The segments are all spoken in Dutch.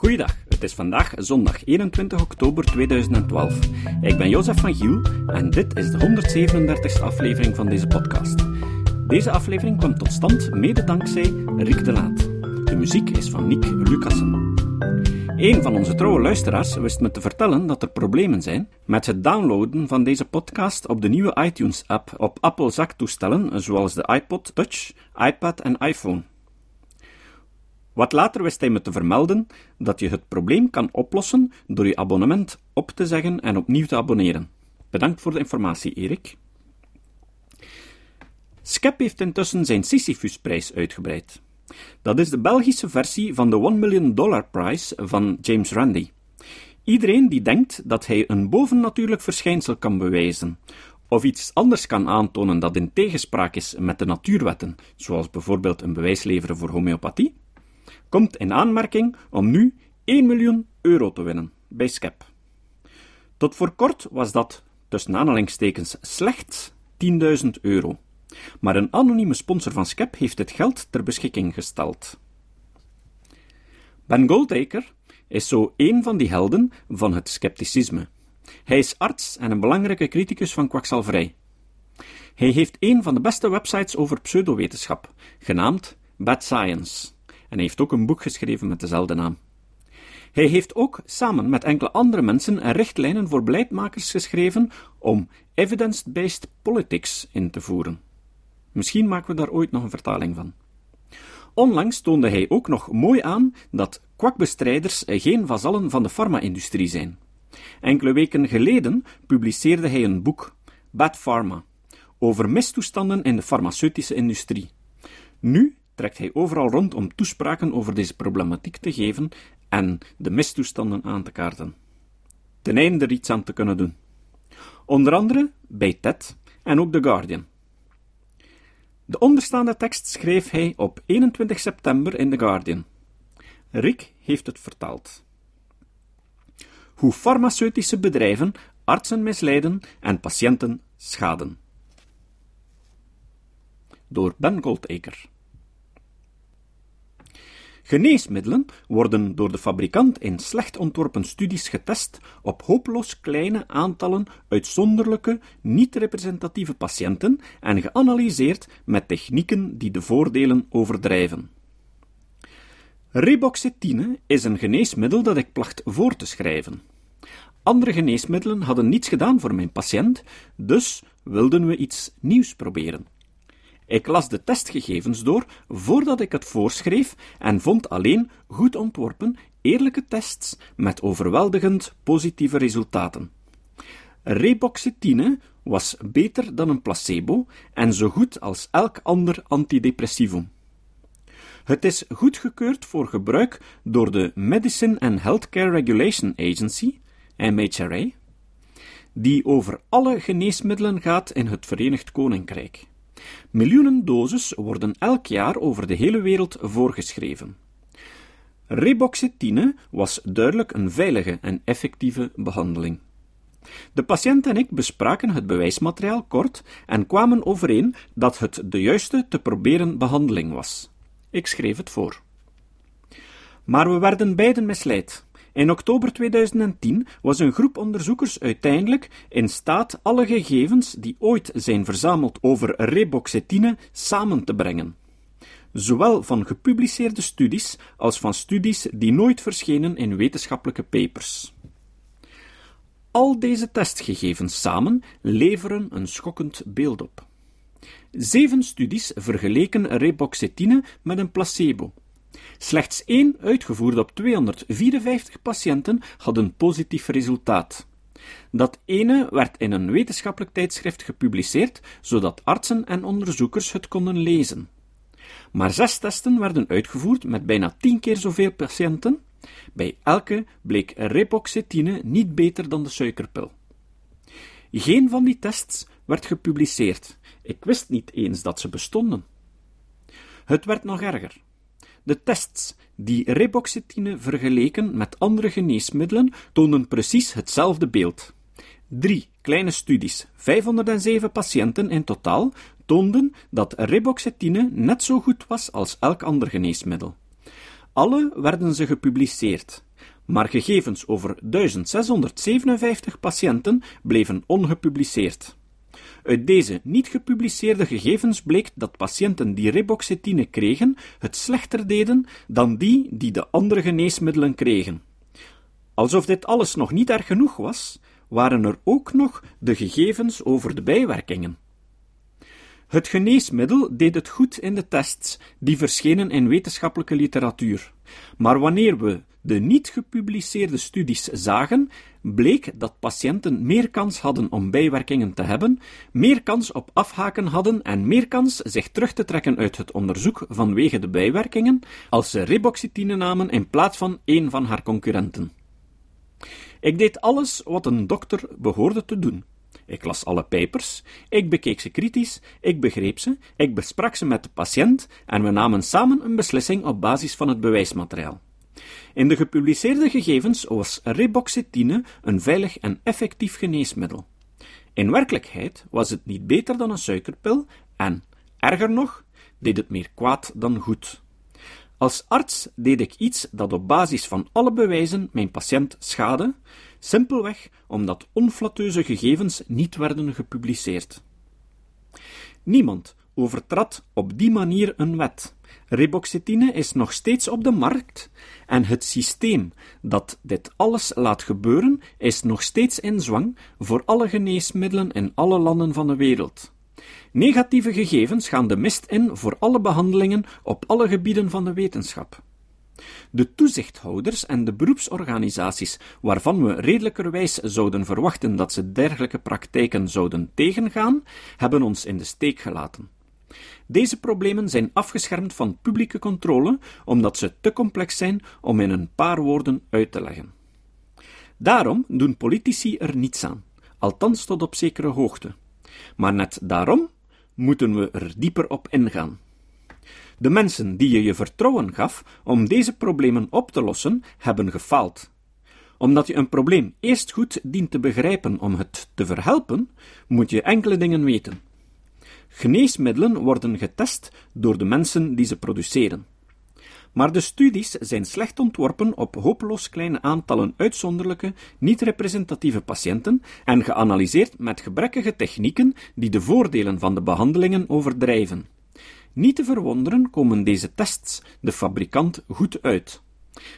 Goeiedag, het is vandaag zondag 21 oktober 2012. Ik ben Jozef van Giel en dit is de 137e aflevering van deze podcast. Deze aflevering kwam tot stand mede dankzij Rick de Laat. De muziek is van Nick Lucassen. Een van onze trouwe luisteraars wist me te vertellen dat er problemen zijn met het downloaden van deze podcast op de nieuwe iTunes-app op Apple zaktoestellen zoals de iPod Touch, iPad en iPhone. Wat later wist hij me te vermelden dat je het probleem kan oplossen door je abonnement op te zeggen en opnieuw te abonneren. Bedankt voor de informatie, Erik. Skep heeft intussen zijn Sisyphus-prijs uitgebreid. Dat is de Belgische versie van de 1 Million Dollar Prize van James Randi. Iedereen die denkt dat hij een bovennatuurlijk verschijnsel kan bewijzen, of iets anders kan aantonen dat in tegenspraak is met de natuurwetten, zoals bijvoorbeeld een bewijs leveren voor homeopathie, komt in aanmerking om nu 1 miljoen euro te winnen bij Skep. Tot voor kort was dat, tussen aanhalingstekens, slechts 10.000 euro. Maar een anonieme sponsor van Skep heeft het geld ter beschikking gesteld. Ben Goldacre is zo een van die helden van het scepticisme. Hij is arts en een belangrijke criticus van kwakzalverij. Hij heeft een van de beste websites over pseudowetenschap, genaamd Bad Science, en heeft ook een boek geschreven met dezelfde naam. Hij heeft ook samen met enkele andere mensen richtlijnen voor beleidmakers geschreven om evidence-based politics in te voeren. Misschien maken we daar ooit nog een vertaling van. Onlangs toonde hij ook nog mooi aan dat kwakbestrijders geen vazallen van de farma-industrie zijn. Enkele weken geleden publiceerde hij een boek, Bad Pharma, over mistoestanden in de farmaceutische industrie. Nu trekt hij overal rond om toespraken over deze problematiek te geven en de mistoestanden aan te kaarten. Ten einde er iets aan te kunnen doen. Onder andere bij TED en ook The Guardian. De onderstaande tekst schreef hij op 21 september in The Guardian. Rick heeft het vertaald. Hoe farmaceutische bedrijven artsen misleiden en patiënten schaden. Door Ben Goldacre. Geneesmiddelen worden door de fabrikant in slecht ontworpen studies getest op hopeloos kleine aantallen uitzonderlijke, niet-representatieve patiënten en geanalyseerd met technieken die de voordelen overdrijven. Reboxetine is een geneesmiddel dat ik placht voor te schrijven. Andere geneesmiddelen hadden niets gedaan voor mijn patiënt, dus wilden we iets nieuws proberen. Ik las de testgegevens door voordat ik het voorschreef en vond alleen goed ontworpen, eerlijke tests met overweldigend positieve resultaten. Reboxetine was beter dan een placebo en zo goed als elk ander antidepressivum. Het is goedgekeurd voor gebruik door de Medicine and Healthcare Regulation Agency, MHRA, die over alle geneesmiddelen gaat in het Verenigd Koninkrijk. Miljoenen doses worden elk jaar over de hele wereld voorgeschreven. Reboxetine was duidelijk een veilige en effectieve behandeling. De patiënt en ik bespraken het bewijsmateriaal kort en kwamen overeen dat het de juiste te proberen behandeling was. Ik schreef het voor. Maar we werden beiden misleid. In oktober 2010 was een groep onderzoekers uiteindelijk in staat alle gegevens die ooit zijn verzameld over reboxetine samen te brengen. Zowel van gepubliceerde studies als van studies die nooit verschenen in wetenschappelijke papers. Al deze testgegevens samen leveren een schokkend beeld op. Zeven studies vergeleken reboxetine met een placebo. Slechts één, uitgevoerd op 254 patiënten, had een positief resultaat. Dat ene werd in een wetenschappelijk tijdschrift gepubliceerd, zodat artsen en onderzoekers het konden lezen. Maar zes testen werden uitgevoerd met bijna tien keer zoveel patiënten. Bij elke bleek repoxetine niet beter dan de suikerpil. Geen van die tests werd gepubliceerd. Ik wist niet eens dat ze bestonden. Het werd nog erger. De tests die reboxetine vergeleken met andere geneesmiddelen toonden precies hetzelfde beeld. Drie kleine studies, 507 patiënten in totaal, toonden dat reboxetine net zo goed was als elk ander geneesmiddel. Alle werden ze gepubliceerd, maar gegevens over 1657 patiënten bleven ongepubliceerd. Uit deze niet gepubliceerde gegevens bleek dat patiënten die reboxetine kregen het slechter deden dan die die de andere geneesmiddelen kregen. Alsof dit alles nog niet erg genoeg was, waren er ook nog de gegevens over de bijwerkingen. Het geneesmiddel deed het goed in de tests die verschenen in wetenschappelijke literatuur. Maar wanneer we de niet gepubliceerde studies zagen, bleek dat patiënten meer kans hadden om bijwerkingen te hebben, meer kans op afhaken hadden en meer kans zich terug te trekken uit het onderzoek vanwege de bijwerkingen, als ze riboxetine namen in plaats van een van haar concurrenten. Ik deed alles wat een dokter behoorde te doen. Ik las alle papers, ik bekeek ze kritisch, ik begreep ze, ik besprak ze met de patiënt en we namen samen een beslissing op basis van het bewijsmateriaal. In de gepubliceerde gegevens was riboxetine een veilig en effectief geneesmiddel. In werkelijkheid was het niet beter dan een suikerpil en, erger nog, deed het meer kwaad dan goed. Als arts deed ik iets dat op basis van alle bewijzen mijn patiënt schade, simpelweg omdat onflatteuze gegevens niet werden gepubliceerd. Niemand overtrad op die manier een wet. Reboxetine is nog steeds op de markt en het systeem dat dit alles laat gebeuren is nog steeds in zwang voor alle geneesmiddelen in alle landen van de wereld. Negatieve gegevens gaan de mist in voor alle behandelingen op alle gebieden van de wetenschap. De toezichthouders en de beroepsorganisaties, waarvan we redelijkerwijs zouden verwachten dat ze dergelijke praktijken zouden tegengaan, hebben ons in de steek gelaten. Deze problemen zijn afgeschermd van publieke controle, omdat ze te complex zijn om in een paar woorden uit te leggen. Daarom doen politici er niets aan, althans tot op zekere hoogte. Maar net daarom moeten we er dieper op ingaan. De mensen die je je vertrouwen gaf om deze problemen op te lossen, hebben gefaald. Omdat je een probleem eerst goed dient te begrijpen om het te verhelpen, moet je enkele dingen weten. Geneesmiddelen worden getest door de mensen die ze produceren. Maar de studies zijn slecht ontworpen op hopeloos kleine aantallen uitzonderlijke, niet-representatieve patiënten en geanalyseerd met gebrekkige technieken die de voordelen van de behandelingen overdrijven. Niet te verwonderen komen deze tests de fabrikant goed uit.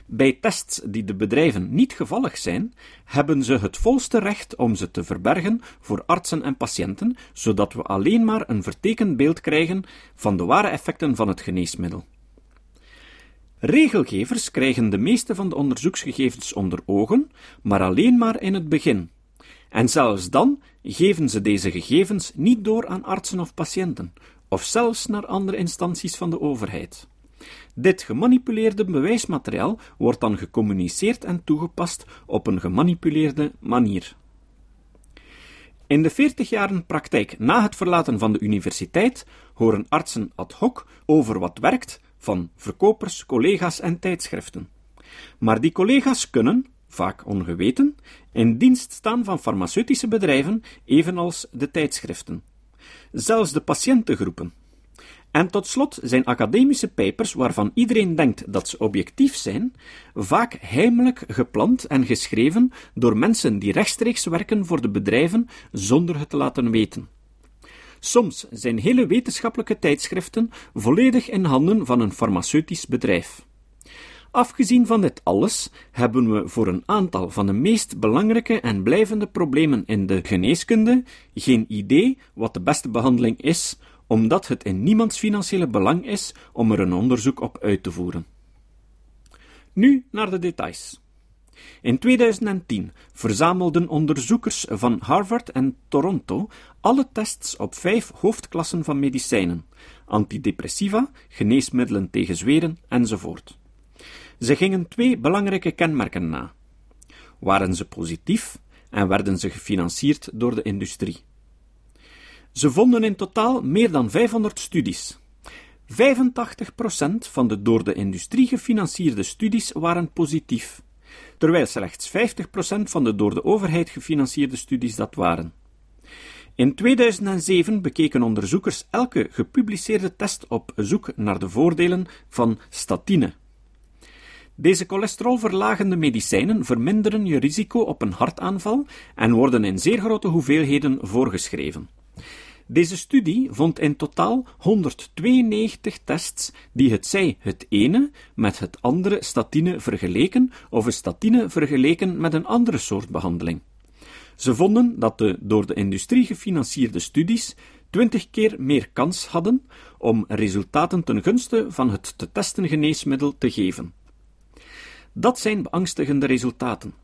Bij tests die de bedrijven niet gevallig zijn, hebben ze het volste recht om ze te verbergen voor artsen en patiënten, zodat we alleen maar een vertekend beeld krijgen van de ware effecten van het geneesmiddel. Regelgevers krijgen de meeste van de onderzoeksgegevens onder ogen, maar alleen maar in het begin. En zelfs dan geven ze deze gegevens niet door aan artsen of patiënten, of zelfs naar andere instanties van de overheid. Dit gemanipuleerde bewijsmateriaal wordt dan gecommuniceerd en toegepast op een gemanipuleerde manier. In de 40 jaren praktijk na het verlaten van de universiteit horen artsen ad hoc over wat werkt van verkopers, collega's en tijdschriften. Maar die collega's kunnen, vaak ongeweten, in dienst staan van farmaceutische bedrijven, evenals de tijdschriften. Zelfs de patiëntengroepen. En tot slot zijn academische papers, waarvan iedereen denkt dat ze objectief zijn, vaak heimelijk gepland en geschreven door mensen die rechtstreeks werken voor de bedrijven zonder het te laten weten. Soms zijn hele wetenschappelijke tijdschriften volledig in handen van een farmaceutisch bedrijf. Afgezien van dit alles hebben we voor een aantal van de meest belangrijke en blijvende problemen in de geneeskunde geen idee wat de beste behandeling is, omdat het in niemands financiële belang is om er een onderzoek op uit te voeren. Nu naar de details. In 2010 verzamelden onderzoekers van Harvard en Toronto alle tests op vijf hoofdklassen van medicijnen: antidepressiva, geneesmiddelen tegen zweren enzovoort. Ze gingen twee belangrijke kenmerken na. Waren ze positief en werden ze gefinancierd door de industrie? Ze vonden in totaal meer dan 500 studies. 85% van de door de industrie gefinancierde studies waren positief terwijl slechts 50% van de door de overheid gefinancierde studies dat waren. In 2007 bekeken onderzoekers elke gepubliceerde test op zoek naar de voordelen van statine. Deze cholesterolverlagende medicijnen verminderen je risico op een hartaanval en worden in zeer grote hoeveelheden voorgeschreven. Deze studie vond in totaal 192 tests die het zij het ene met het andere statine vergeleken of een statine vergeleken met een andere soort behandeling. Ze vonden dat de door de industrie gefinancierde studies twintig keer meer kans hadden om resultaten ten gunste van het te testen geneesmiddel te geven. Dat zijn beangstigende resultaten,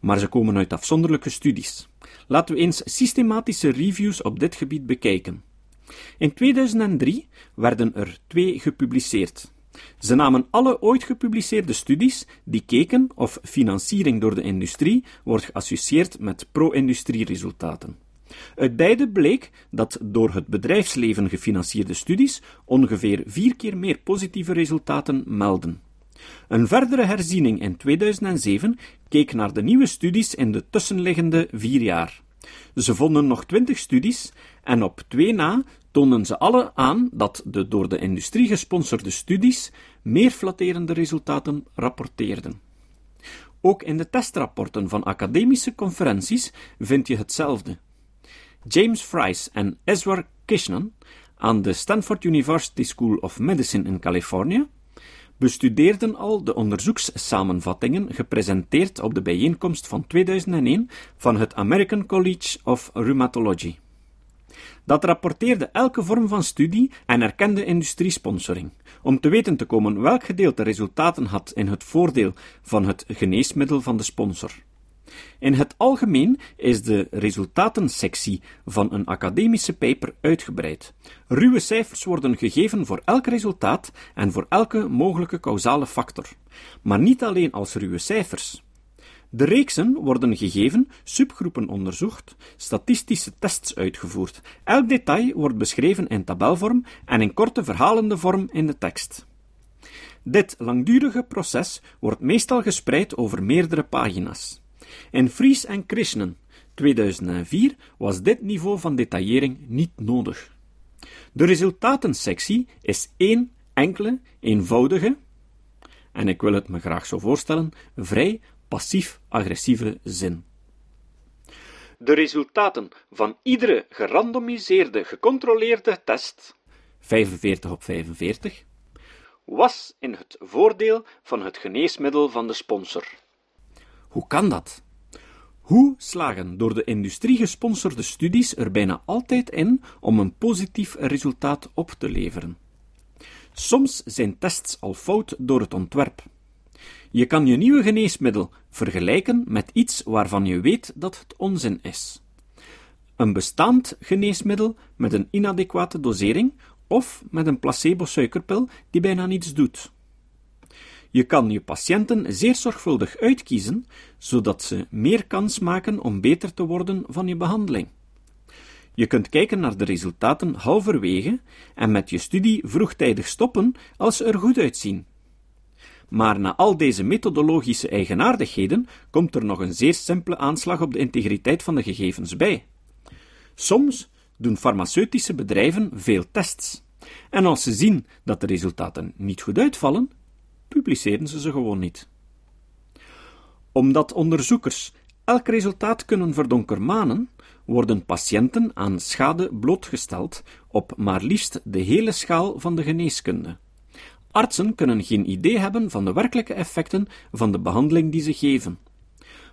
maar ze komen uit afzonderlijke studies. Laten we eens systematische reviews op dit gebied bekijken. In 2003 werden er twee gepubliceerd. Ze namen alle ooit gepubliceerde studies die keken of financiering door de industrie wordt geassocieerd met pro-industrie-resultaten. Uit beide bleek dat door het bedrijfsleven gefinancierde studies ongeveer vier keer meer positieve resultaten melden. Een verdere herziening in 2007 keek naar de nieuwe studies in de tussenliggende vier jaar. Ze vonden nog twintig studies en op twee na toonden ze alle aan dat de door de industrie gesponsorde studies meer flatterende resultaten rapporteerden. Ook in de testrapporten van academische conferenties vind je hetzelfde. James Fries en Ezra Kishnan aan de Stanford University School of Medicine in Californië bestudeerden al de onderzoekssamenvattingen gepresenteerd op de bijeenkomst van 2001 van het American College of Rheumatology. Dat rapporteerde elke vorm van studie en erkende industriesponsoring, om te weten te komen welk gedeelte resultaten had in het voordeel van het geneesmiddel van de sponsor. In het algemeen is de resultatensectie van een academische paper uitgebreid. Ruwe cijfers worden gegeven voor elk resultaat en voor elke mogelijke causale factor, maar niet alleen als ruwe cijfers. De reeksen worden gegeven, subgroepen onderzocht, statistische tests uitgevoerd. Elk detail wordt beschreven in tabelvorm en in korte verhalende vorm in de tekst. Dit langdurige proces wordt meestal gespreid over meerdere pagina's. In Fries en Krishnan 2004 was dit niveau van detaillering niet nodig. De resultatensectie is één enkele, eenvoudige, en ik wil het me graag zo voorstellen, vrij passief-agressieve zin. De resultaten van iedere gerandomiseerde, gecontroleerde test, 45 op 45, was in het voordeel van het geneesmiddel van de sponsor. Hoe kan dat? Hoe slagen door de industrie gesponsorde studies er bijna altijd in om een positief resultaat op te leveren? Soms zijn tests al fout door het ontwerp. Je kan je nieuwe geneesmiddel vergelijken met iets waarvan je weet dat het onzin is. Een bestaand geneesmiddel met een inadequate dosering of met een placebo-suikerpil die bijna niets doet. Je kan je patiënten zeer zorgvuldig uitkiezen, zodat ze meer kans maken om beter te worden van je behandeling. Je kunt kijken naar de resultaten halverwege en met je studie vroegtijdig stoppen als ze er goed uitzien. Maar na al deze methodologische eigenaardigheden komt er nog een zeer simpele aanslag op de integriteit van de gegevens bij. Soms doen farmaceutische bedrijven veel tests. En als ze zien dat de resultaten niet goed uitvallen, publiceren ze ze gewoon niet. Omdat onderzoekers elk resultaat kunnen verdonkermanen, worden patiënten aan schade blootgesteld op maar liefst de hele schaal van de geneeskunde. Artsen kunnen geen idee hebben van de werkelijke effecten van de behandeling die ze geven.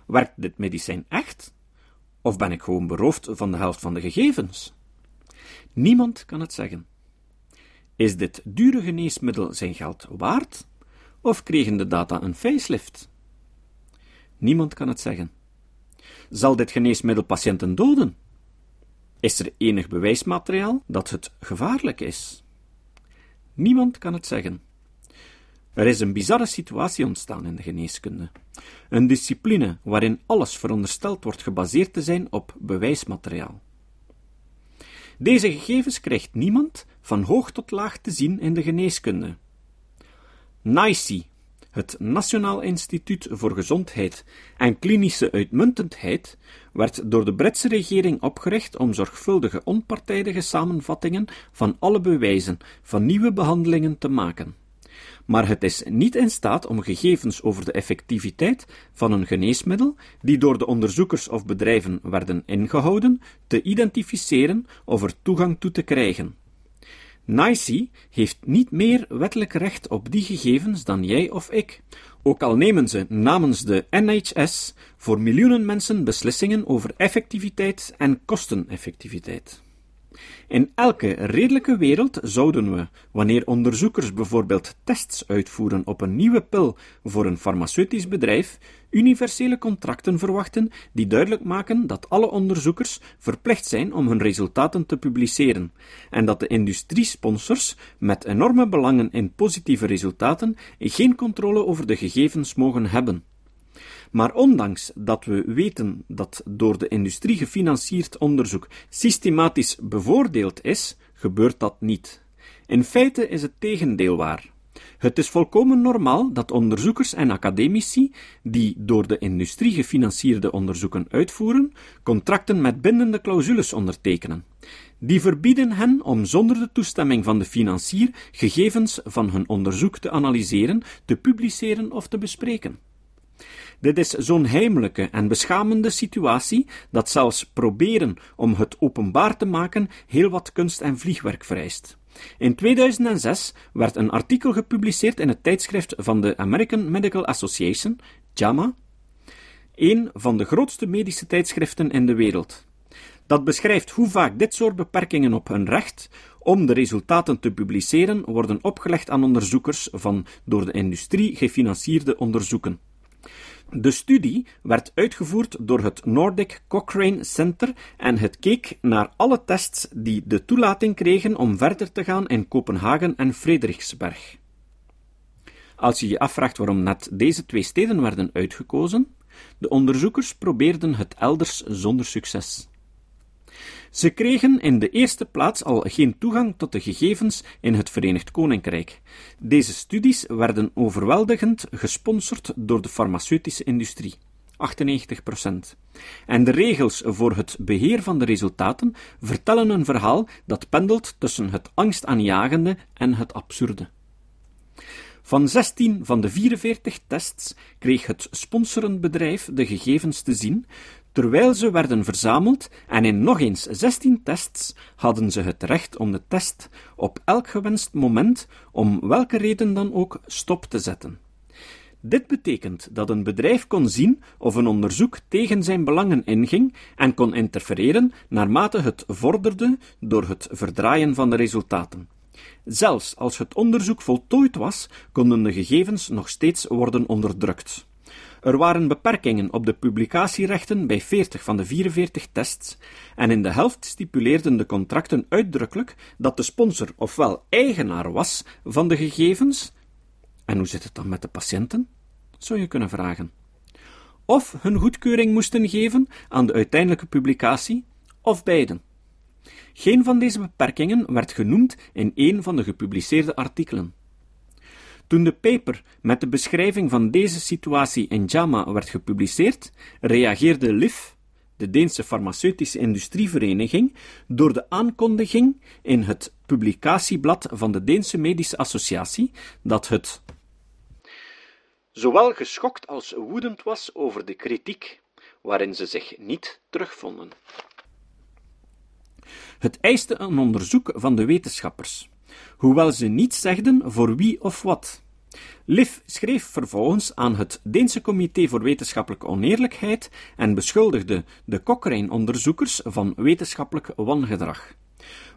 Werkt dit medicijn echt? Of ben ik gewoon beroofd van de helft van de gegevens? Niemand kan het zeggen. Is dit dure geneesmiddel zijn geld waard? Of kregen de data een facelift? Niemand kan het zeggen. Zal dit geneesmiddel patiënten doden? Is er enig bewijsmateriaal dat het gevaarlijk is? Niemand kan het zeggen. Er is een bizarre situatie ontstaan in de geneeskunde. Een discipline waarin alles verondersteld wordt gebaseerd te zijn op bewijsmateriaal. Deze gegevens krijgt niemand van hoog tot laag te zien in de geneeskunde. NICE, het Nationaal Instituut voor Gezondheid en Klinische Uitmuntendheid, werd door de Britse regering opgericht om zorgvuldige onpartijdige samenvattingen van alle bewijzen van nieuwe behandelingen te maken. maar het is niet in staat om gegevens over de effectiviteit van een geneesmiddel, die door de onderzoekers of bedrijven werden ingehouden, te identificeren of er toegang toe te krijgen. NICE heeft niet meer wettelijk recht op die gegevens dan jij of ik, ook al nemen ze namens de NHS voor miljoenen mensen beslissingen over effectiviteit en kosteneffectiviteit. In elke redelijke wereld zouden we, wanneer onderzoekers bijvoorbeeld tests uitvoeren op een nieuwe pil voor een farmaceutisch bedrijf, universele contracten verwachten die duidelijk maken dat alle onderzoekers verplicht zijn om hun resultaten te publiceren, en dat de industriesponsors met enorme belangen in positieve resultaten geen controle over de gegevens mogen hebben. Maar ondanks dat we weten dat door de industrie gefinancierd onderzoek systematisch bevoordeeld is, gebeurt dat niet. In feite is het tegendeel waar. Het is volkomen normaal dat onderzoekers en academici, die door de industrie gefinancierde onderzoeken uitvoeren, contracten met bindende clausules ondertekenen. Die verbieden hen om zonder de toestemming van de financier gegevens van hun onderzoek te analyseren, te publiceren of te bespreken. Dit is zo'n heimelijke en beschamende situatie dat zelfs proberen om het openbaar te maken heel wat kunst en vliegwerk vereist. In 2006 werd een artikel gepubliceerd in het tijdschrift van de American Medical Association, JAMA, een van de grootste medische tijdschriften in de wereld. Dat beschrijft hoe vaak dit soort beperkingen op hun recht om de resultaten te publiceren worden opgelegd aan onderzoekers van door de industrie gefinancierde onderzoeken. De studie werd uitgevoerd door het Nordic Cochrane Center en het keek naar alle tests die de toelating kregen om verder te gaan in Kopenhagen en Frederiksberg. Als je je afvraagt waarom net deze twee steden werden uitgekozen, de onderzoekers probeerden het elders zonder succes. Ze kregen in de eerste plaats al geen toegang tot de gegevens in het Verenigd Koninkrijk. Deze studies werden overweldigend gesponsord door de farmaceutische industrie. 98%. En de regels voor het beheer van de resultaten vertellen een verhaal dat pendelt tussen het angstaanjagende en het absurde. Van 16 van de 44 tests kreeg het sponsorend bedrijf de gegevens te zien, terwijl ze werden verzameld en in nog eens 16 tests hadden ze het recht om de test op elk gewenst moment, om welke reden dan ook, stop te zetten. Dit betekent dat een bedrijf kon zien of een onderzoek tegen zijn belangen inging en kon interfereren naarmate het vorderde door het verdraaien van de resultaten. Zelfs als het onderzoek voltooid was, konden de gegevens nog steeds worden onderdrukt. Er waren beperkingen op de publicatierechten bij 40 van de 44 tests, en in de helft stipuleerden de contracten uitdrukkelijk dat de sponsor ofwel eigenaar was van de gegevens, en hoe zit het dan met de patiënten? Zou je kunnen vragen. Of hun goedkeuring moesten geven aan de uiteindelijke publicatie, of beiden. Geen van deze beperkingen werd genoemd in een van de gepubliceerde artikelen. Toen de paper met de beschrijving van deze situatie in JAMA werd gepubliceerd, reageerde LIF, de Deense farmaceutische industrievereniging, door de aankondiging in het publicatieblad van de Deense Medische Associatie dat het zowel geschokt als woedend was over de kritiek, waarin ze zich niet terugvonden. Het eiste een onderzoek van de wetenschappers hoewel ze niet zegden voor wie of wat. Liv schreef vervolgens aan het Deense Comité voor Wetenschappelijke Oneerlijkheid en beschuldigde de Cochrane-onderzoekers van wetenschappelijk wangedrag.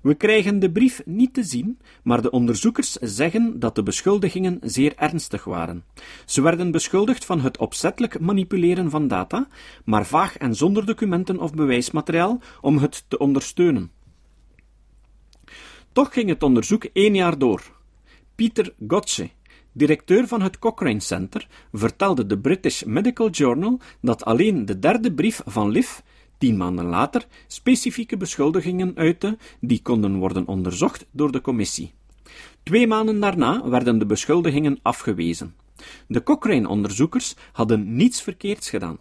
We krijgen de brief niet te zien, maar de onderzoekers zeggen dat de beschuldigingen zeer ernstig waren. Ze werden beschuldigd van het opzettelijk manipuleren van data, maar vaag en zonder documenten of bewijsmateriaal om het te ondersteunen. Toch ging het onderzoek één jaar door. Peter Gotche, directeur van het Cochrane Center, vertelde de British Medical Journal dat alleen de derde brief van Liv, tien maanden later, specifieke beschuldigingen uitte die konden worden onderzocht door de commissie. Twee maanden daarna werden de beschuldigingen afgewezen. De Cochrane-onderzoekers hadden niets verkeerds gedaan.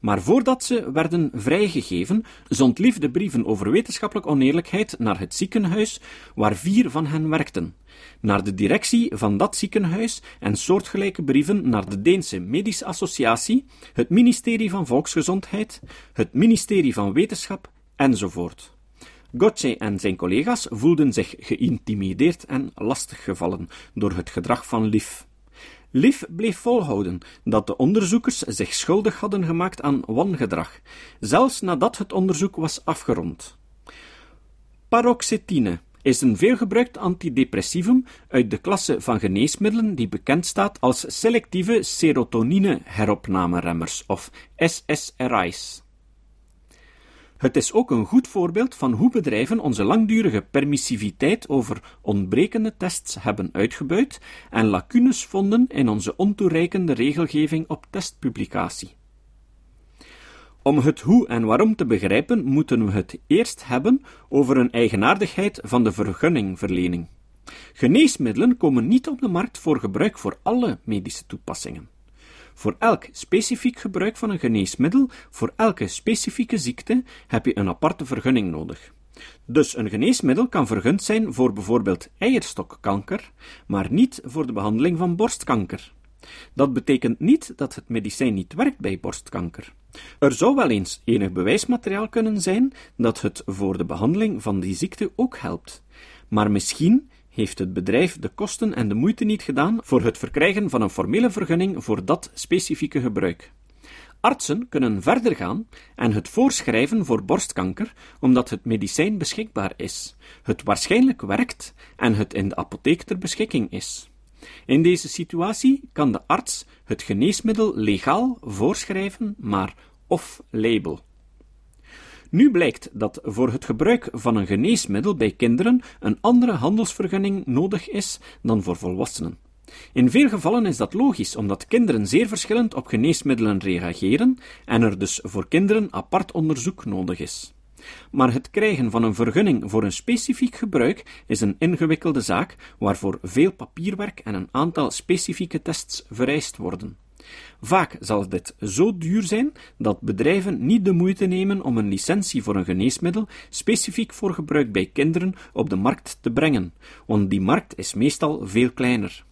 Maar voordat ze werden vrijgegeven, zond Lief de brieven over wetenschappelijke oneerlijkheid naar het ziekenhuis waar vier van hen werkten, naar de directie van dat ziekenhuis en soortgelijke brieven naar de Deense Medische Associatie, het ministerie van Volksgezondheid, het ministerie van Wetenschap enzovoort. Gotje en zijn collega's voelden zich geïntimideerd en lastiggevallen door het gedrag van Lief. Lief bleef volhouden dat de onderzoekers zich schuldig hadden gemaakt aan wangedrag, zelfs nadat het onderzoek was afgerond. Paroxetine is een veelgebruikt antidepressivum uit de klasse van geneesmiddelen die bekend staat als selectieve serotonine-heropnameremmers of SSRI's. Het is ook een goed voorbeeld van hoe bedrijven onze langdurige permissiviteit over ontbrekende tests hebben uitgebuit en lacunes vonden in onze ontoereikende regelgeving op testpublicatie. Om het hoe en waarom te begrijpen, moeten we het eerst hebben over een eigenaardigheid van de vergunningverlening. Geneesmiddelen komen niet op de markt voor gebruik voor alle medische toepassingen. Voor elk specifiek gebruik van een geneesmiddel, voor elke specifieke ziekte, heb je een aparte vergunning nodig. Dus een geneesmiddel kan vergund zijn voor bijvoorbeeld eierstokkanker, maar niet voor de behandeling van borstkanker. Dat betekent niet dat het medicijn niet werkt bij borstkanker. Er zou wel eens enig bewijsmateriaal kunnen zijn dat het voor de behandeling van die ziekte ook helpt. Maar misschien heeft het bedrijf de kosten en de moeite niet gedaan voor het verkrijgen van een formele vergunning voor dat specifieke gebruik. Artsen kunnen verder gaan en het voorschrijven voor borstkanker omdat het medicijn beschikbaar is, het waarschijnlijk werkt en het in de apotheek ter beschikking is. In deze situatie kan de arts het geneesmiddel legaal voorschrijven, maar off-label. Nu blijkt dat voor het gebruik van een geneesmiddel bij kinderen een andere handelsvergunning nodig is dan voor volwassenen. In veel gevallen is dat logisch, omdat kinderen zeer verschillend op geneesmiddelen reageren en er dus voor kinderen apart onderzoek nodig is. Maar het krijgen van een vergunning voor een specifiek gebruik is een ingewikkelde zaak waarvoor veel papierwerk en een aantal specifieke tests vereist worden. Vaak zal dit zo duur zijn dat bedrijven niet de moeite nemen om een licentie voor een geneesmiddel specifiek voor gebruik bij kinderen op de markt te brengen, want die markt is meestal veel kleiner.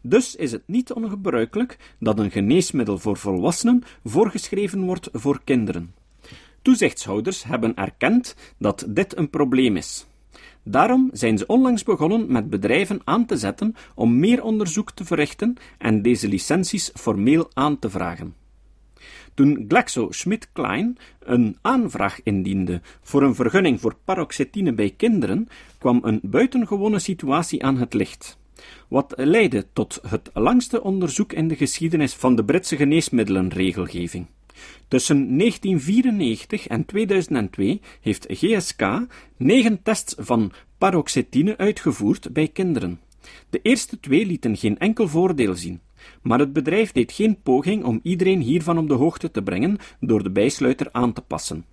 Dus is het niet ongebruikelijk dat een geneesmiddel voor volwassenen voorgeschreven wordt voor kinderen. Toezichtshouders hebben erkend dat dit een probleem is. Daarom zijn ze onlangs begonnen met bedrijven aan te zetten om meer onderzoek te verrichten en deze licenties formeel aan te vragen. Toen GlaxoSmithKline een aanvraag indiende voor een vergunning voor paroxetine bij kinderen, kwam een buitengewone situatie aan het licht. Wat leidde tot het langste onderzoek in de geschiedenis van de Britse geneesmiddelenregelgeving. Tussen 1994 en 2002 heeft GSK negen tests van paroxetine uitgevoerd bij kinderen. De eerste twee lieten geen enkel voordeel zien, maar het bedrijf deed geen poging om iedereen hiervan op de hoogte te brengen door de bijsluiter aan te passen.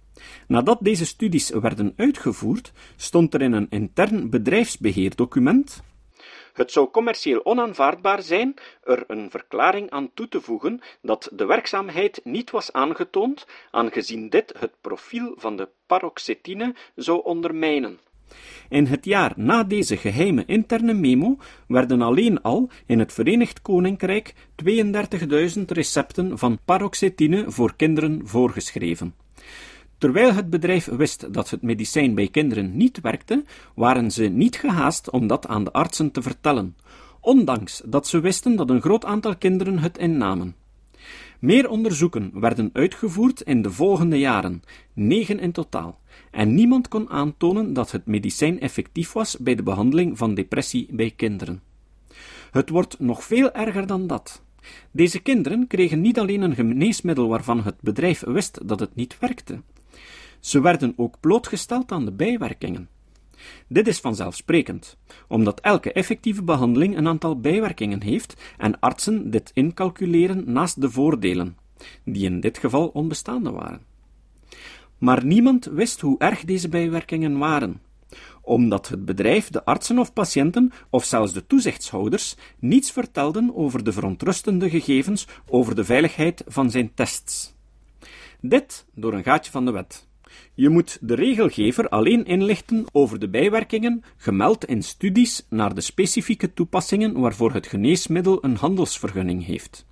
Nadat deze studies werden uitgevoerd, stond er in een intern bedrijfsbeheerdocument het zou commercieel onaanvaardbaar zijn er een verklaring aan toe te voegen dat de werkzaamheid niet was aangetoond, aangezien dit het profiel van de paroxetine zou ondermijnen. In het jaar na deze geheime interne memo werden alleen al in het Verenigd Koninkrijk 32.000 recepten van paroxetine voor kinderen voorgeschreven. Terwijl het bedrijf wist dat het medicijn bij kinderen niet werkte, waren ze niet gehaast om dat aan de artsen te vertellen, ondanks dat ze wisten dat een groot aantal kinderen het innamen. Meer onderzoeken werden uitgevoerd in de volgende jaren, negen in totaal, en niemand kon aantonen dat het medicijn effectief was bij de behandeling van depressie bij kinderen. Het wordt nog veel erger dan dat. Deze kinderen kregen niet alleen een geneesmiddel waarvan het bedrijf wist dat het niet werkte, ze werden ook blootgesteld aan de bijwerkingen. Dit is vanzelfsprekend, omdat elke effectieve behandeling een aantal bijwerkingen heeft en artsen dit incalculeren naast de voordelen, die in dit geval onbestaande waren. Maar niemand wist hoe erg deze bijwerkingen waren, omdat het bedrijf, de artsen of patiënten, of zelfs de toezichtshouders, niets vertelden over de verontrustende gegevens over de veiligheid van zijn tests. Dit door een gaatje van de wet. Je moet de regelgever alleen inlichten over de bijwerkingen gemeld in studies naar de specifieke toepassingen waarvoor het geneesmiddel een handelsvergunning heeft.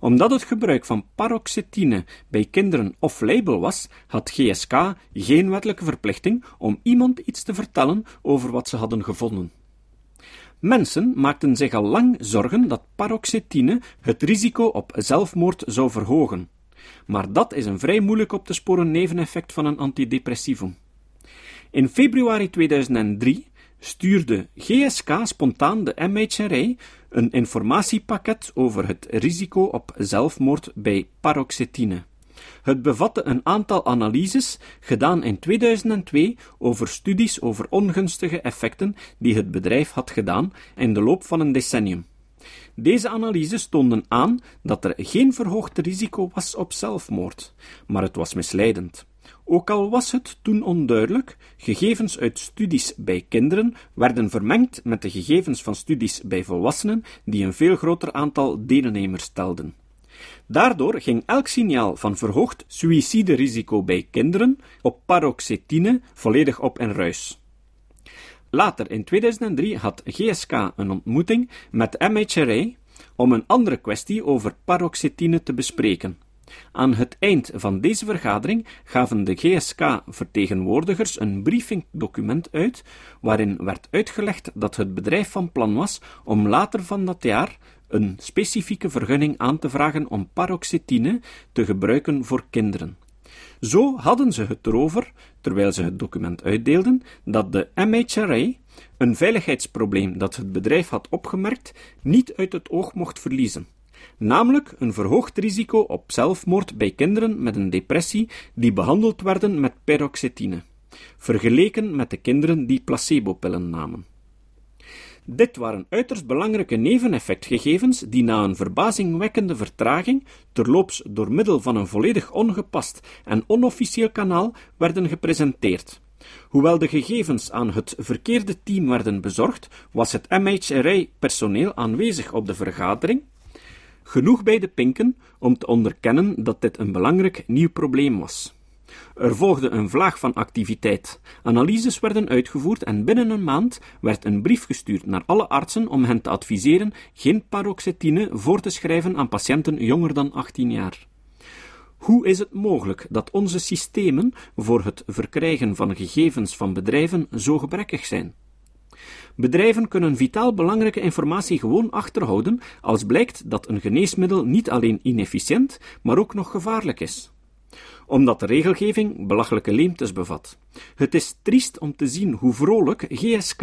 Omdat het gebruik van paroxetine bij kinderen off-label was, had GSK geen wettelijke verplichting om iemand iets te vertellen over wat ze hadden gevonden. Mensen maakten zich al lang zorgen dat paroxetine het risico op zelfmoord zou verhogen. Maar dat is een vrij moeilijk op te sporen neveneffect van een antidepressivum. In februari 2003 stuurde GSK spontaan de MHRA een informatiepakket over het risico op zelfmoord bij paroxetine. Het bevatte een aantal analyses gedaan in 2002 over studies over ongunstige effecten die het bedrijf had gedaan in de loop van een decennium. Deze analyses toonden aan dat er geen verhoogd risico was op zelfmoord, maar het was misleidend. Ook al was het toen onduidelijk, gegevens uit studies bij kinderen werden vermengd met de gegevens van studies bij volwassenen die een veel groter aantal deelnemers telden. Daardoor ging elk signaal van verhoogd suïciderisico bij kinderen op paroxetine volledig op en ruis. Later, in 2003, had GSK een ontmoeting met MHRA om een andere kwestie over paroxetine te bespreken. Aan het eind van deze vergadering gaven de GSK-vertegenwoordigers een briefingdocument uit, waarin werd uitgelegd dat het bedrijf van plan was om later van dat jaar een specifieke vergunning aan te vragen om paroxetine te gebruiken voor kinderen. Zo hadden ze het erover, terwijl ze het document uitdeelden, dat de MHRA een veiligheidsprobleem dat het bedrijf had opgemerkt niet uit het oog mocht verliezen. Namelijk een verhoogd risico op zelfmoord bij kinderen met een depressie die behandeld werden met paroxetine, vergeleken met de kinderen die placebopillen namen. Dit waren uiterst belangrijke neveneffectgegevens die na een verbazingwekkende vertraging terloops door middel van een volledig ongepast en onofficieel kanaal werden gepresenteerd. Hoewel de gegevens aan het verkeerde team werden bezorgd, was het MHRA-personeel aanwezig op de vergadering, genoeg bij de pinken om te onderkennen dat dit een belangrijk nieuw probleem was. Er volgde een vlaag van activiteit. Analyses werden uitgevoerd en binnen een maand werd een brief gestuurd naar alle artsen om hen te adviseren geen paroxetine voor te schrijven aan patiënten jonger dan 18 jaar. Hoe is het mogelijk dat onze systemen voor het verkrijgen van gegevens van bedrijven zo gebrekkig zijn? Bedrijven kunnen vitaal belangrijke informatie gewoon achterhouden als blijkt dat een geneesmiddel niet alleen inefficiënt, maar ook nog gevaarlijk is omdat de regelgeving belachelijke leemtes bevat. Het is triest om te zien hoe vrolijk GSK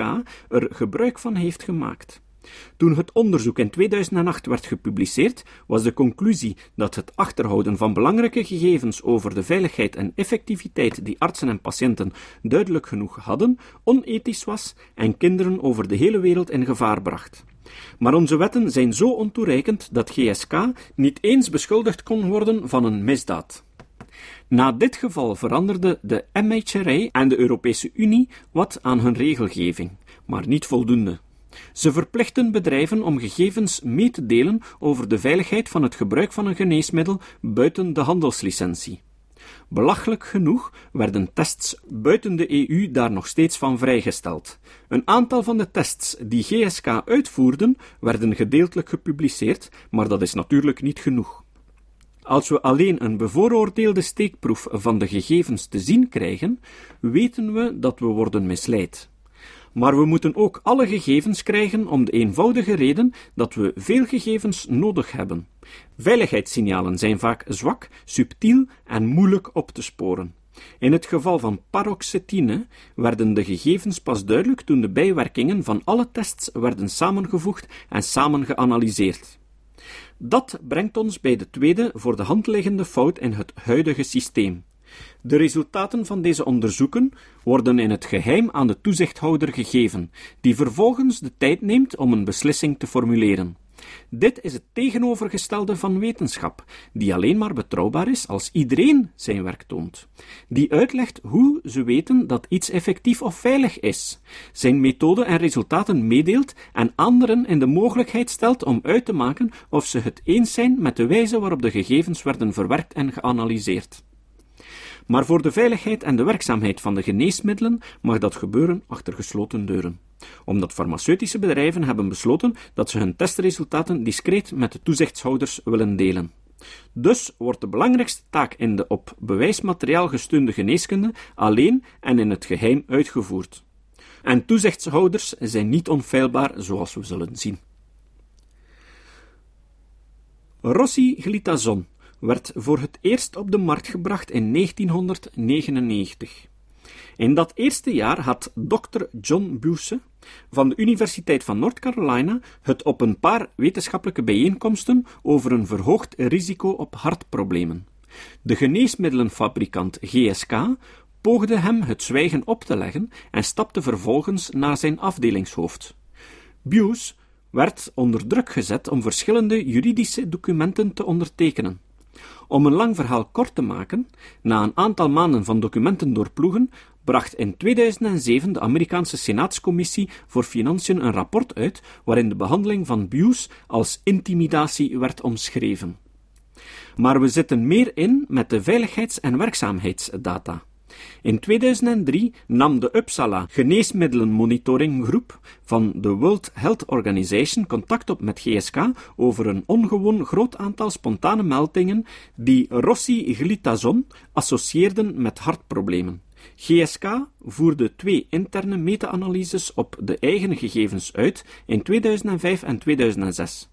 er gebruik van heeft gemaakt. Toen het onderzoek in 2008 werd gepubliceerd, was de conclusie dat het achterhouden van belangrijke gegevens over de veiligheid en effectiviteit die artsen en patiënten duidelijk genoeg hadden, onethisch was en kinderen over de hele wereld in gevaar bracht. Maar onze wetten zijn zo ontoereikend dat GSK niet eens beschuldigd kon worden van een misdaad. Na dit geval veranderde de MHRA en de Europese Unie wat aan hun regelgeving, maar niet voldoende. Ze verplichten bedrijven om gegevens mee te delen over de veiligheid van het gebruik van een geneesmiddel buiten de handelslicentie. Belachelijk genoeg werden tests buiten de EU daar nog steeds van vrijgesteld. Een aantal van de tests die GSK uitvoerden werden gedeeltelijk gepubliceerd, maar dat is natuurlijk niet genoeg. Als we alleen een bevooroordeelde steekproef van de gegevens te zien krijgen, weten we dat we worden misleid. Maar we moeten ook alle gegevens krijgen om de eenvoudige reden dat we veel gegevens nodig hebben. Veiligheidssignalen zijn vaak zwak, subtiel en moeilijk op te sporen. In het geval van paroxetine werden de gegevens pas duidelijk toen de bijwerkingen van alle tests werden samengevoegd en samen geanalyseerd. Dat brengt ons bij de tweede voor de hand liggende fout in het huidige systeem. De resultaten van deze onderzoeken worden in het geheim aan de toezichthouder gegeven, die vervolgens de tijd neemt om een beslissing te formuleren. Dit is het tegenovergestelde van wetenschap, die alleen maar betrouwbaar is als iedereen zijn werk toont. Die uitlegt hoe ze weten dat iets effectief of veilig is, zijn methode en resultaten meedeelt en anderen in de mogelijkheid stelt om uit te maken of ze het eens zijn met de wijze waarop de gegevens werden verwerkt en geanalyseerd. Maar voor de veiligheid en de werkzaamheid van de geneesmiddelen mag dat gebeuren achter gesloten deuren omdat farmaceutische bedrijven hebben besloten dat ze hun testresultaten discreet met de toezichtshouders willen delen. Dus wordt de belangrijkste taak in de op bewijsmateriaal gesteunde geneeskunde alleen en in het geheim uitgevoerd. En toezichtshouders zijn niet onfeilbaar, zoals we zullen zien. Rossi-glitazon werd voor het eerst op de markt gebracht in 1999. In dat eerste jaar had Dr. John Busse van de Universiteit van North Carolina het op een paar wetenschappelijke bijeenkomsten over een verhoogd risico op hartproblemen. De geneesmiddelenfabrikant GSK poogde hem het zwijgen op te leggen en stapte vervolgens naar zijn afdelingshoofd. Buse werd onder druk gezet om verschillende juridische documenten te ondertekenen. Om een lang verhaal kort te maken, na een aantal maanden van documenten doorploegen, bracht in 2007 de Amerikaanse Senaatscommissie voor Financiën een rapport uit waarin de behandeling van Buse als intimidatie werd omschreven. Maar we zitten meer in met de veiligheids- en werkzaamheidsdata. In 2003 nam de Uppsala Geneesmiddelenmonitoringgroep van de World Health Organization contact op met GSK over een ongewoon groot aantal spontane meldingen die Rossi-glitazon associeerden met hartproblemen. GSK voerde twee interne meta-analyses op de eigen gegevens uit in 2005 en 2006.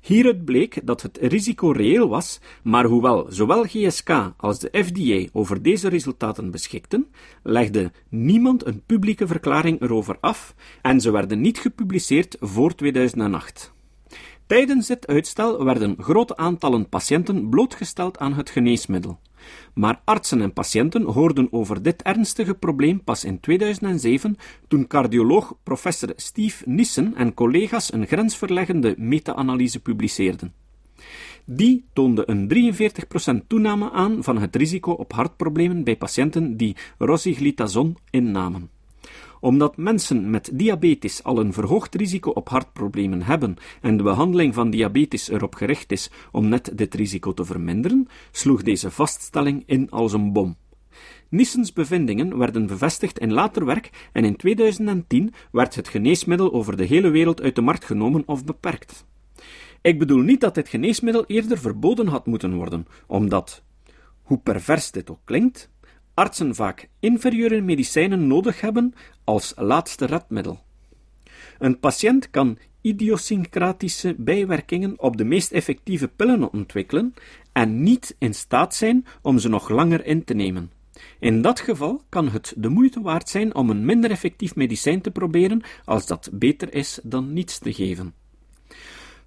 Hieruit bleek dat het risico reëel was, maar hoewel zowel GSK als de FDA over deze resultaten beschikten, legde niemand een publieke verklaring erover af en ze werden niet gepubliceerd voor 2008. Tijdens dit uitstel werden grote aantallen patiënten blootgesteld aan het geneesmiddel. Maar artsen en patiënten hoorden over dit ernstige probleem pas in 2007, toen cardioloog professor Steve Nissen en collega's een grensverleggende meta-analyse publiceerden. Die toonde een 43% toename aan van het risico op hartproblemen bij patiënten die rosiglitazon innamen omdat mensen met diabetes al een verhoogd risico op hartproblemen hebben en de behandeling van diabetes erop gericht is om net dit risico te verminderen, sloeg deze vaststelling in als een bom. Nissens bevindingen werden bevestigd in later werk en in 2010 werd het geneesmiddel over de hele wereld uit de markt genomen of beperkt. Ik bedoel niet dat dit geneesmiddel eerder verboden had moeten worden, omdat, hoe pervers dit ook klinkt, artsen vaak inferieure medicijnen nodig hebben als laatste redmiddel. Een patiënt kan idiosyncratische bijwerkingen op de meest effectieve pillen ontwikkelen en niet in staat zijn om ze nog langer in te nemen. In dat geval kan het de moeite waard zijn om een minder effectief medicijn te proberen als dat beter is dan niets te geven.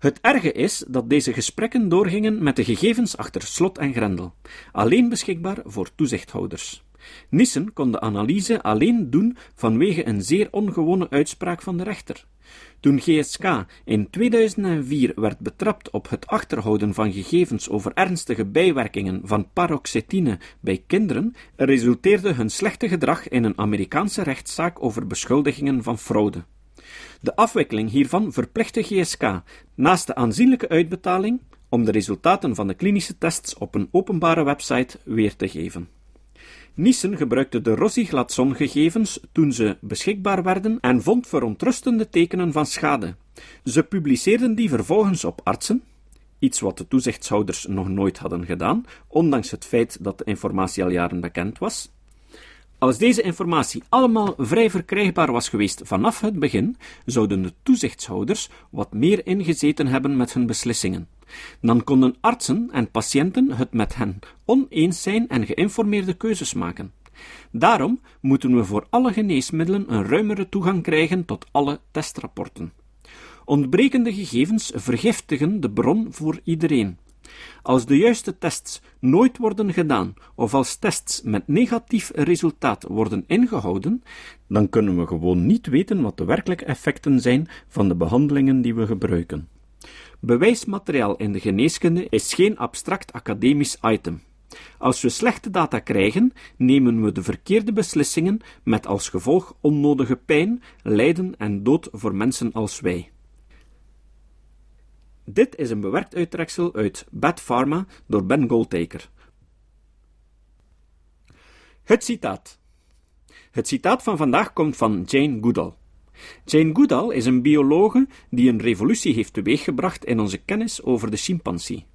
Het erge is dat deze gesprekken doorgingen met de gegevens achter slot en grendel, alleen beschikbaar voor toezichthouders. Nissen kon de analyse alleen doen vanwege een zeer ongewone uitspraak van de rechter. Toen GSK in 2004 werd betrapt op het achterhouden van gegevens over ernstige bijwerkingen van paroxetine bij kinderen, resulteerde hun slechte gedrag in een Amerikaanse rechtszaak over beschuldigingen van fraude. De afwikkeling hiervan verplichtte GSK, naast de aanzienlijke uitbetaling, om de resultaten van de klinische tests op een openbare website weer te geven. Nissen gebruikte de Rossi-Gladson-gegevens toen ze beschikbaar werden en vond verontrustende tekenen van schade. Ze publiceerden die vervolgens op artsen, iets wat de toezichtshouders nog nooit hadden gedaan, ondanks het feit dat de informatie al jaren bekend was, als deze informatie allemaal vrij verkrijgbaar was geweest vanaf het begin, zouden de toezichtshouders wat meer ingezeten hebben met hun beslissingen. Dan konden artsen en patiënten het met hen oneens zijn en geïnformeerde keuzes maken. Daarom moeten we voor alle geneesmiddelen een ruimere toegang krijgen tot alle testrapporten. Ontbrekende gegevens vergiftigen de bron voor iedereen. Als de juiste tests nooit worden gedaan, of als tests met negatief resultaat worden ingehouden, dan kunnen we gewoon niet weten wat de werkelijke effecten zijn van de behandelingen die we gebruiken. Bewijsmateriaal in de geneeskunde is geen abstract academisch item. Als we slechte data krijgen, nemen we de verkeerde beslissingen met als gevolg onnodige pijn, lijden en dood voor mensen als wij. Dit is een bewerkt uittreksel uit Bad Pharma door Ben Goldtaker. Het citaat. Het citaat van vandaag komt van Jane Goodall. Jane Goodall is een biologe die een revolutie heeft teweeggebracht in onze kennis over de chimpansee.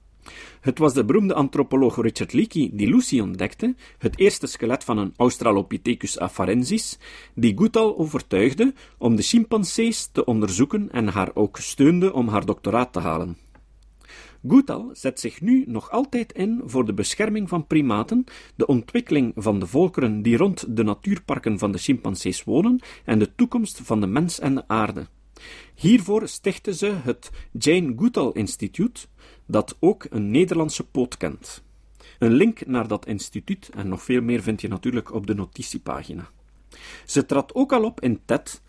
Het was de beroemde antropoloog Richard Leakey die Lucy ontdekte, het eerste skelet van een Australopithecus afarensis, die Goodall overtuigde om de chimpansees te onderzoeken en haar ook steunde om haar doctoraat te halen. Goodall zet zich nu nog altijd in voor de bescherming van primaten, de ontwikkeling van de volkeren die rond de natuurparken van de chimpansees wonen en de toekomst van de mens en de aarde. Hiervoor stichtte ze het Jane Goodall Instituut, dat ook een Nederlandse poot kent. Een link naar dat instituut en nog veel meer vind je natuurlijk op de notitiepagina. Ze trad ook al op in TED,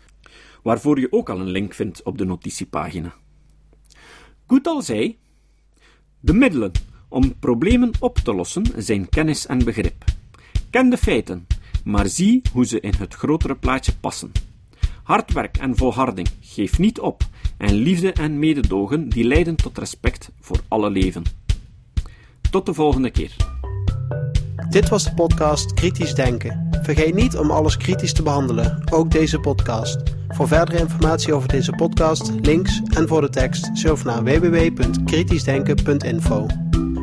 waarvoor je ook al een link vindt op de notitiepagina. Goodall zei: De middelen om problemen op te lossen zijn kennis en begrip. Ken de feiten, maar zie hoe ze in het grotere plaatje passen. Hard werk en volharding, geef niet op, en liefde en mededogen die leiden tot respect voor alle leven. Tot de volgende keer. Dit was de podcast Kritisch Denken. Vergeet niet om alles kritisch te behandelen, ook deze podcast. Voor verdere informatie over deze podcast, links en voor de tekst, surf naar www.kritischdenken.info.